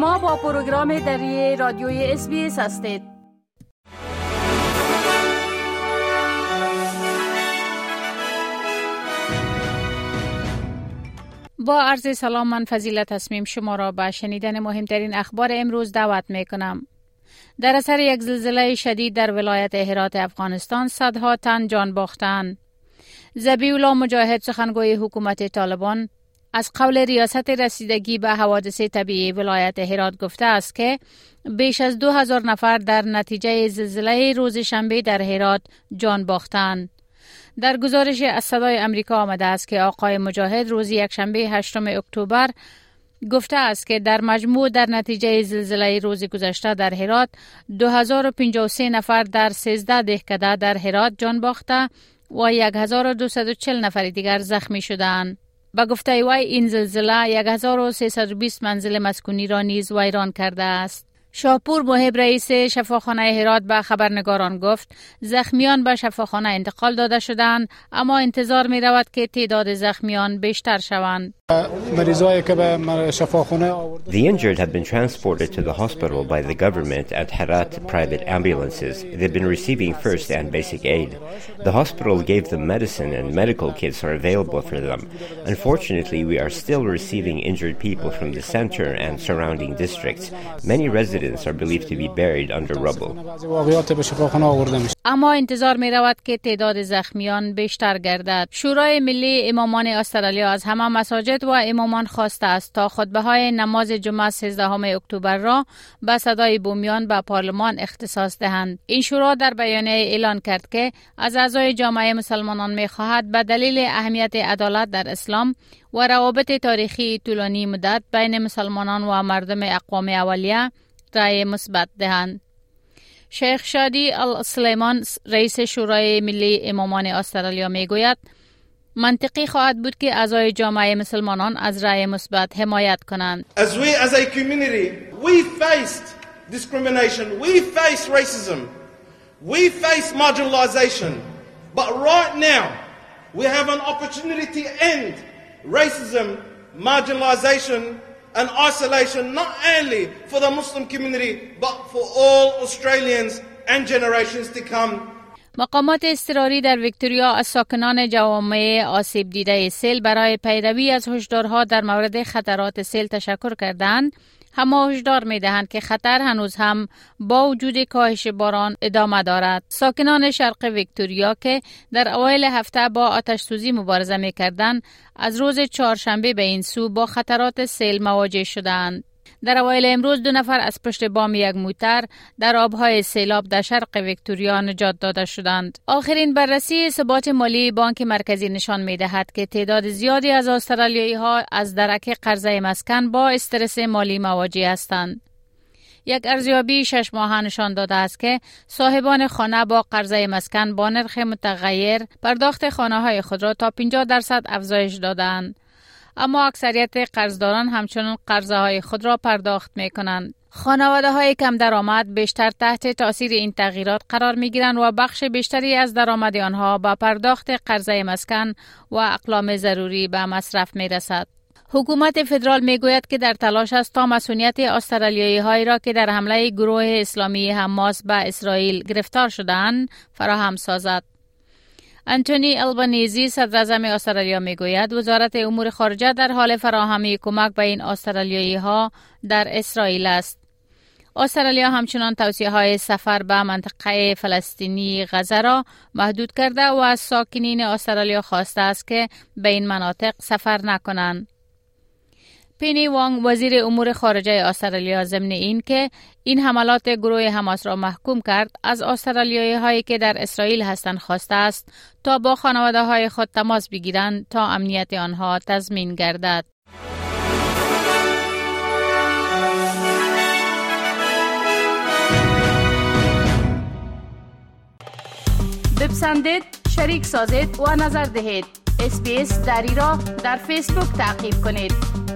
شما با پروگرام دری رادیوی اس هستید با عرض سلام من فضیلت تصمیم شما را به شنیدن مهمترین اخبار امروز دعوت می کنم. در اثر یک زلزله شدید در ولایت هرات افغانستان صدها تن جان باختند. زبیولا مجاهد سخنگوی حکومت طالبان از قول ریاست رسیدگی به حوادث طبیعی ولایت هرات گفته است که بیش از دو هزار نفر در نتیجه زلزله روز شنبه در هرات جان باختند. در گزارش از صدای امریکا آمده است که آقای مجاهد روز یکشنبه هشتم اکتبر گفته است که در مجموع در نتیجه زلزله روز گذشته در هرات 2053 نفر در 13 دهکده در هرات جان باخته و 1240 نفر دیگر زخمی شدند. با گفته وی این زلزله 1320 منزل مسکونی را نیز ویران کرده است. شاپور محب رئیس شفاخانه هرات به خبرنگاران گفت زخمیان به شفاخانه انتقال داده شدند اما انتظار می رود که تعداد زخمیان بیشتر شوند. The injured have been transported to the hospital by the government at Herat private ambulances. They've been receiving first and basic aid. The hospital gave them medicine and medical kits are available for them. Unfortunately, we are still receiving injured people from the center and surrounding districts. Many residents are believed to be buried under rubble. اما انتظار می رود که تعداد زخمیان بیشتر گردد. شورای ملی امامان استرالیا از همه مساجد و امامان خواسته است تا خطبه های نماز جمعه 13 اکتبر را به صدای بومیان به پارلمان اختصاص دهند. این شورا در بیانیه اعلان کرد که از اعضای جامعه مسلمانان می خواهد به دلیل اهمیت عدالت در اسلام و روابط تاریخی طولانی مدت بین مسلمانان و مردم اقوام اولیه رای مثبت دهند. شیخ شادی السلیمان رئیس شورای ملی امامان استرالیا می گوید منطقی خواهد بود که اعضای جامعه مسلمانان از رأی مثبت حمایت کنند. As we as a community we faced discrimination, we face racism, we face marginalization. But right now we have an opportunity to end racism, marginalization and isolation not only for the Muslim community but for all Australians and generations to come. مقامات اضطراری در ویکتوریا از ساکنان جوامع آسیب دیده سیل برای پیروی از هشدارها در مورد خطرات سیل تشکر کردند اما هشدار می دهند که خطر هنوز هم با وجود کاهش باران ادامه دارد. ساکنان شرق ویکتوریا که در اوایل هفته با آتش سوزی مبارزه می کردن از روز چهارشنبه به این سو با خطرات سیل مواجه شدند. در اوایل امروز دو نفر از پشت بام یک موتر در آبهای سیلاب در شرق ویکتوریا نجات داده شدند. آخرین بررسی ثبات مالی بانک مرکزی نشان می دهد که تعداد زیادی از استرالیایی ها از درک قرضه مسکن با استرس مالی مواجه هستند. یک ارزیابی شش ماهه نشان داده است که صاحبان خانه با قرضه مسکن با نرخ متغیر پرداخت خانه های خود را تا 50 درصد افزایش دادند. اما اکثریت قرضداران همچنان قرضه های خود را پرداخت می کنند. خانواده های کم درآمد بیشتر تحت تاثیر این تغییرات قرار می گیرند و بخش بیشتری از درآمد آنها با پرداخت قرضه مسکن و اقلام ضروری به مصرف می رسد. حکومت فدرال می گوید که در تلاش است تا مسئولیت استرالیایی هایی را که در حمله گروه اسلامی حماس به اسرائیل گرفتار شدند فراهم سازد. انتونی البنیزی صدر استرالیا می‌گوید وزارت امور خارجه در حال فراهمی کمک به این استرالیایی ها در اسرائیل است. استرالیا همچنان توصیه های سفر به منطقه فلسطینی غزه را محدود کرده و از ساکنین استرالیا خواسته است که به این مناطق سفر نکنند. پینی وانگ وزیر امور خارجه استرالیا ضمن این که این حملات گروه حماس را محکوم کرد از استرالیایی هایی که در اسرائیل هستند خواسته است تا با خانواده های خود تماس بگیرند تا امنیت آنها تضمین گردد. بپسندید، شریک سازید و نظر دهید. اسپیس دری را در فیسبوک تعقیب کنید.